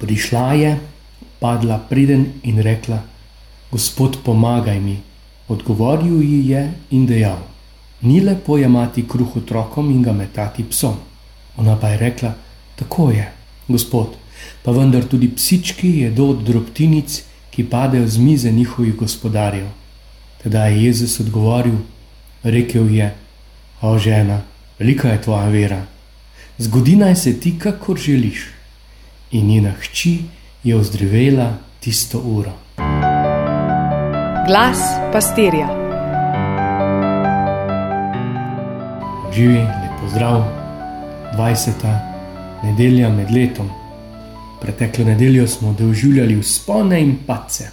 Prišla je, padla preden in rekla: Gospod, pomagaj mi. Odgovoril ji je in dejal: Ni lepo jemati kruh otrokom in ga metati psom. Ona pa je rekla: Tako je, gospod, pa vendar tudi psički jedo od drobtinic, ki padejo z mize njihovih gospodarjev. Teda je Jezus odgovoril: Rekel je: O žena, velika je tvoja vera. Zgodi naj se ti, kakor želiš. In njena hči je ozdravila tisto uro. Glas pastirja. Živi, lepo zdrav, 20. nedelja med letom. Preteklo nedeljo smo doživljali vzpone in pace.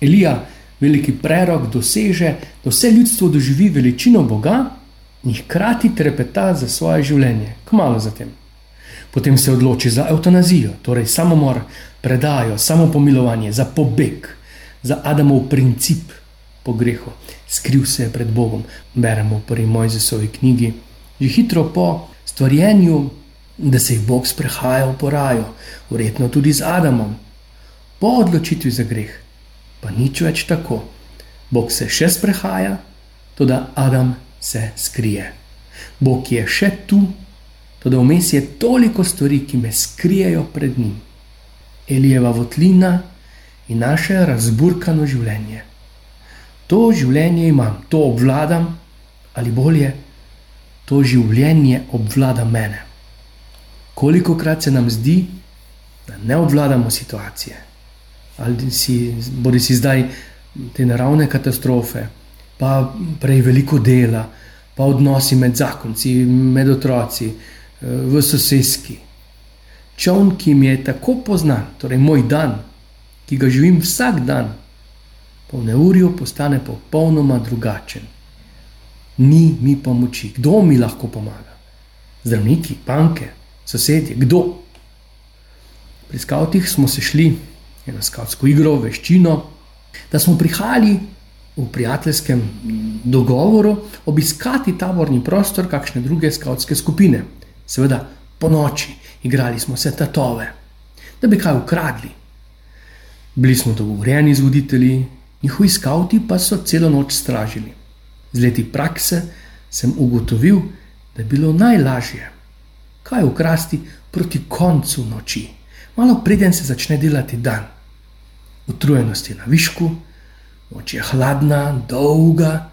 Elija, veliki prerok, doseže, da vse ljudstvo doživi veličino Boga in hkrati trepeta za svoje življenje, kmalo zatem. Potem se odloči za eutanazijo, torej samomor, predajo, samo pomilovanje, za pobeg, za Adamov princip po grehu. Skril se pred Bogom, beremo v prvi Mojzesovi knjigi. Že hitro po stvarjenju, da se je Bog sprehajal po raju, verjetno tudi z Adamom, po odločitvi za greh, pa nič več tako. Bog se še sprehaja, tudi Adam se skrije. Bog je še tu, tudi vmes je toliko stvari, ki me skrijejo pred njim. Elijeva votlina in naše razburkano življenje. To življenje imam, to obvladam, ali bolje, to življenje obvlada mene. Koliko krat se nam zdi, da ne obvladamo situacije, ali si, bodi si zdaj te naravne katastrofe, pa prej veliko dela, pa odnosi med zakonci, med otroci, v sosedski čovn, ki mi je tako poznan, torej moj dan, ki ga živim vsak dan, po neurju postane popolnoma drugačen. Ni mi pomoči, kdo mi lahko pomaga? Zdravniki, banke, sosedje, kdo? Pri skavtih smo se šli na skavtsko igro, veščino, da smo prihajali v prijateljskem dogovoru obiskati taborni prostor kakšne druge skavtske skupine, seveda po noči igrali smo se tatove, da bi kaj ukradli. Bili smo dogovorjeni z voditelji, njihovi skavti pa so celo noč stražili. Z leti prakse sem ugotovil, da je bilo najlažje kaj ukrasti proti koncu noči, malo preden se začne delati dan. Utrujenost je na višku, noč je hladna, dolga,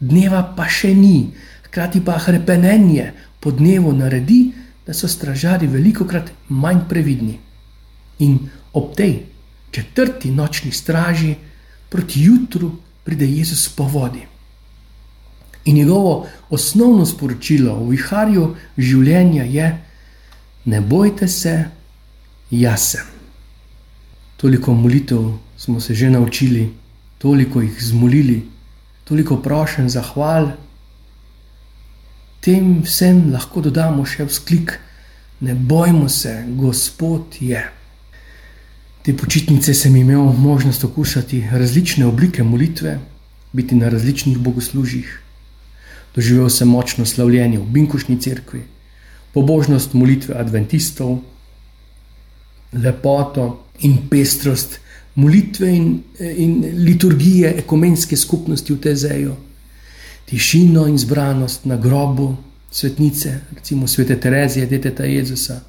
dneva pa še ni, hkrati pa hrepenenje po dnevu naredi, da so stražari veliko krat manj previdni. In ob tej četrti nočni straži proti jutru pride Jezus po vodi. In njegovo osnovno sporočilo v viharju življenja je: Ne bojte se, jaz sem. Toliko molitev smo se že naučili, toliko jih zmolili, toliko prošen za hval tem vsem lahko dodamo še vzklik: Ne bojmo se, Gospod je. Te počitnice sem imel možnost okusati različne oblike molitve, biti na različnih bogoslužjih. Doživel sem močno slavljenje v Binkošni cerkvi, pobožnost molitve adventistov, lepoto in pestrost molitve in, in liturgije ekumenske skupnosti v Tezeju tišino in zbranost na grobu svetnice, recimo svete Terezije, deteta Jezusa.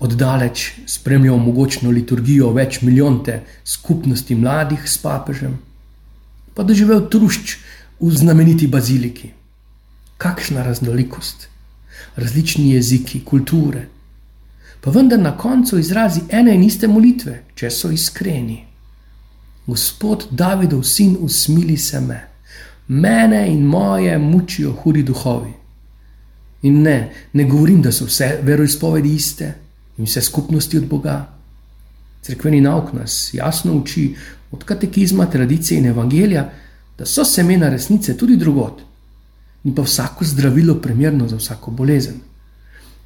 Oddaleč spremljal mogočno liturgijo več milijonte skupnosti mladih s papežem, pa doživel trušč v znameniti baziliki. Kakšna raznolikost, različni jeziki, kulture, pa vendar na koncu izrazi ene in iste molitve, če so iskreni. Gospod Davidov sin, usmili se me mene in moje mučijo hudi duhovi. In ne, ne govorim, da so vse veroizpovedi iste in vse skupnosti od Boga. Cerkveni nauk nas jasno uči od katekizma, tradicije in evangelija, da so semena resnice tudi drugot, in pa vsako zdravilo primerno za vsako bolezen.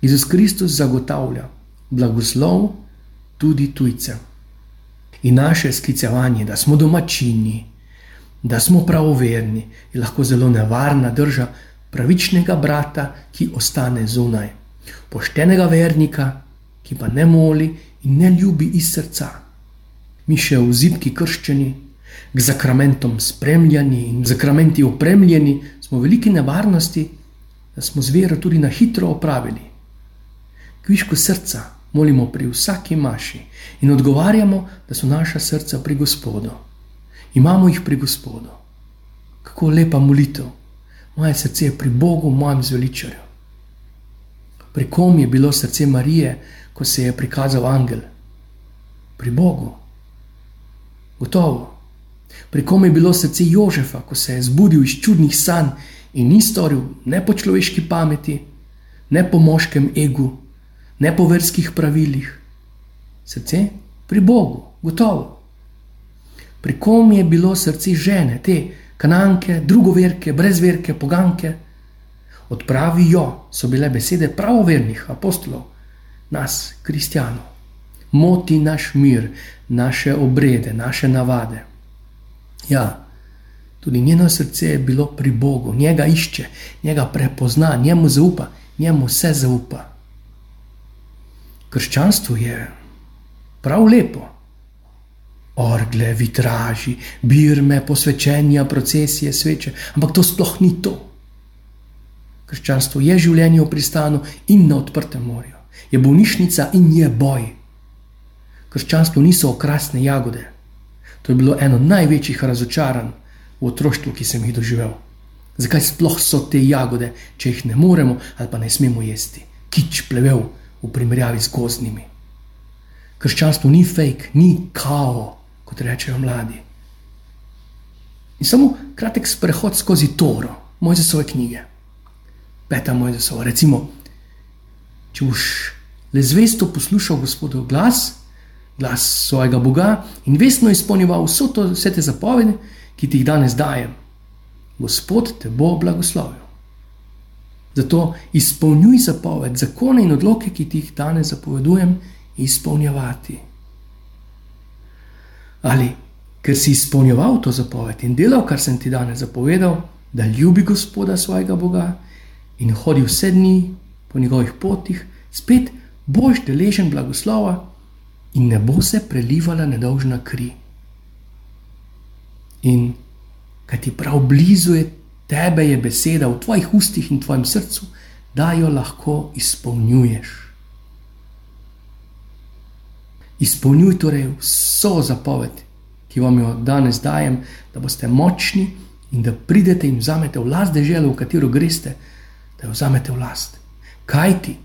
Jezus Kristus zagotavlja blagoslov tudi tujcem. In naše sklicevanje, da smo domačini, da smo pravoverni, je lahko zelo nevarna drža pravičnega brata, ki ostane zunaj, poštenega vernika, ki pa ne moli in ne ljubi iz srca. Mi še v zibki krščeni, k zakramentom spremljani in zakramenti opremljeni, smo v veliki nevarnosti, da smo zvero tudi na hitro opravili. Kviško srca molimo pri vsaki maši in odgovarjamo, da so naša srca pri Gospodu. Imamo jih pri Gospodu. Kako lepa molitev, moje srce je pri Bogu, mojem zveličarju. Pri kom je bilo srce Marije, ko se je prikazal angel? Pri Bogu. Gotovo. Pri kom je bilo srce Jožefa, ko se je zbudil iz čudnih sanj in ni storil ne po človeški pameti, ne po moškem egu, ne po verskih pravilih. Srce pri Bogu, gotovo. Pri kom je bilo srce žene, te kananke, drugoverke, brezverke, poganke. Odpravijo so bile besede pravovernih apostolov, nas, kristijanov. Moti naš mir, naše obrede, naše navade. Ja, tudi njeno srce je bilo pri Bogu, njega išče, njega prepozna, njemu zaupa, njemu vse zaupa. Krščanstvo je prav lepo. Orgle, vitraži, birme, posvečenja, procesije, sveče, ampak to sploh ni to. Krščanstvo je življenje v pristanu in na odprtem morju, je bolnišnica in je boj. Krščanstvo niso okrasne jagode. To je bilo eno največjih razočaranj v otroštvu, ki sem jih doživel. Zakaj sploh so te jagode, če jih ne moremo ali pa ne smemo jesti? Kič plevel v primerjavi z gozdnimi. Krščanstvo ni fake, ni kao, kot rečejo mladi. In samo kratek sprehod skozi Toro, Mojzesove knjige. Peta Mojzesova, recimo, če boš le zvesto poslušal gospodov glas, glas svojega Boga in vestno izpolnjeval vse, to, vse te zapovedi, ki ti jih danes dajem. Gospod te bo blagoslovil. Zato izpolnjuj zapoved, zakone in odloke, ki ti jih danes zapovedujem, izpolnjevati. Ali ker si izpolnjeval to zapoved in delal, kar sem ti danes zapovedal, da ljubi Gospoda svojega Boga in hodi vse dni po njegovih potih, spet boš deležen blagoslova in ne bo se prelivala nedolžna kri. In kaj ti prav blizu je tebe, je beseda v tvojih ustih in tvojem srcu, da jo lahko izpolnjuješ. Izpolnjuj torej vso zapoved, ki vam jo danes dajem, da boste močni in da pridete in vzamete v last deželo, v katero greste, da jo vzamete v last. Kaj ti?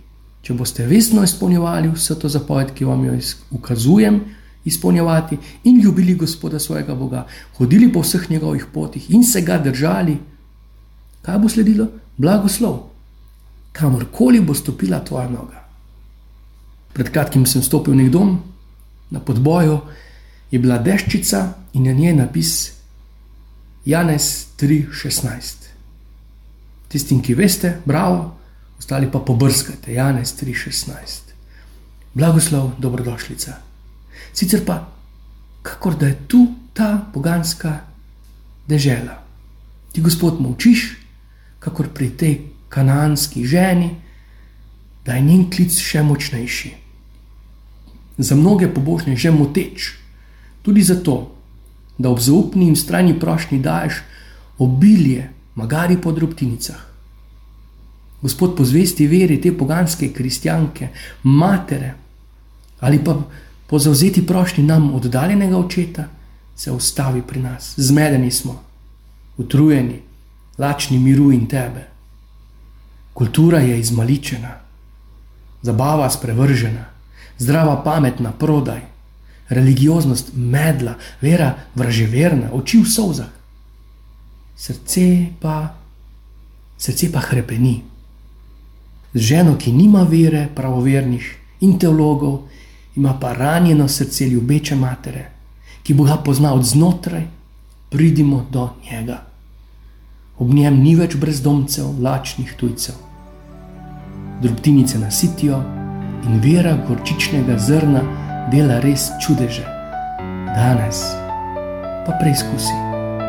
če boste vestno izpolnjevali vse to zapoved, ki vam jo ukazujem, izpolnjevati in ljubili Gospoda svojega Boga, hodili po vseh njegovih potih in se ga držali, kaj bo sledilo? Blagoslov, kamorkoli bo stopila tvoja noga. Pred kratkim sem stopil v nek dom, na podboju je bila deščica in na njej napis Janez 3:16. Tistim, ki veste, bravo ostali pa pobrskate, Janez 3:16. Blagoslov, dobrodošlica. Sicer pa, kakor da je tu ta poganska dežela. Ti gospod močiš, kakor pri tej kananski ženi, da je njen klic še močnejši. Za mnoge pobožne že moteč, tudi zato, da ob zaupni in strani prošnji daješ obilje, magari po drobtinicah. Gospod po zvesti veri te poganske kristjanke, matere ali pa po zauzeti prošnji nam oddaljenega očeta, se ustavi pri nas. Zmedeni smo, utrujeni, lačni miru in tebe. Kultura je izmaličena, zabava sprevržena, zdrava pamet na prodaj, religioznost medla, vera vraževerna, oči v solzah. Srce pa, srce pa hrepeni z ženo, ki nima vere, pravovernih in teologov, ima pa ranjeno srce ljubeče matere, ki Boga pozna od znotraj, pridimo do njega. Ob njem ni več brezdomcev, lačnih tujcev. Drobtinice nasitijo in vera gorčičnega zrna dela res čudeže. Danes pa preizkusi,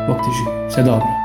Bog te živi, vse dobro.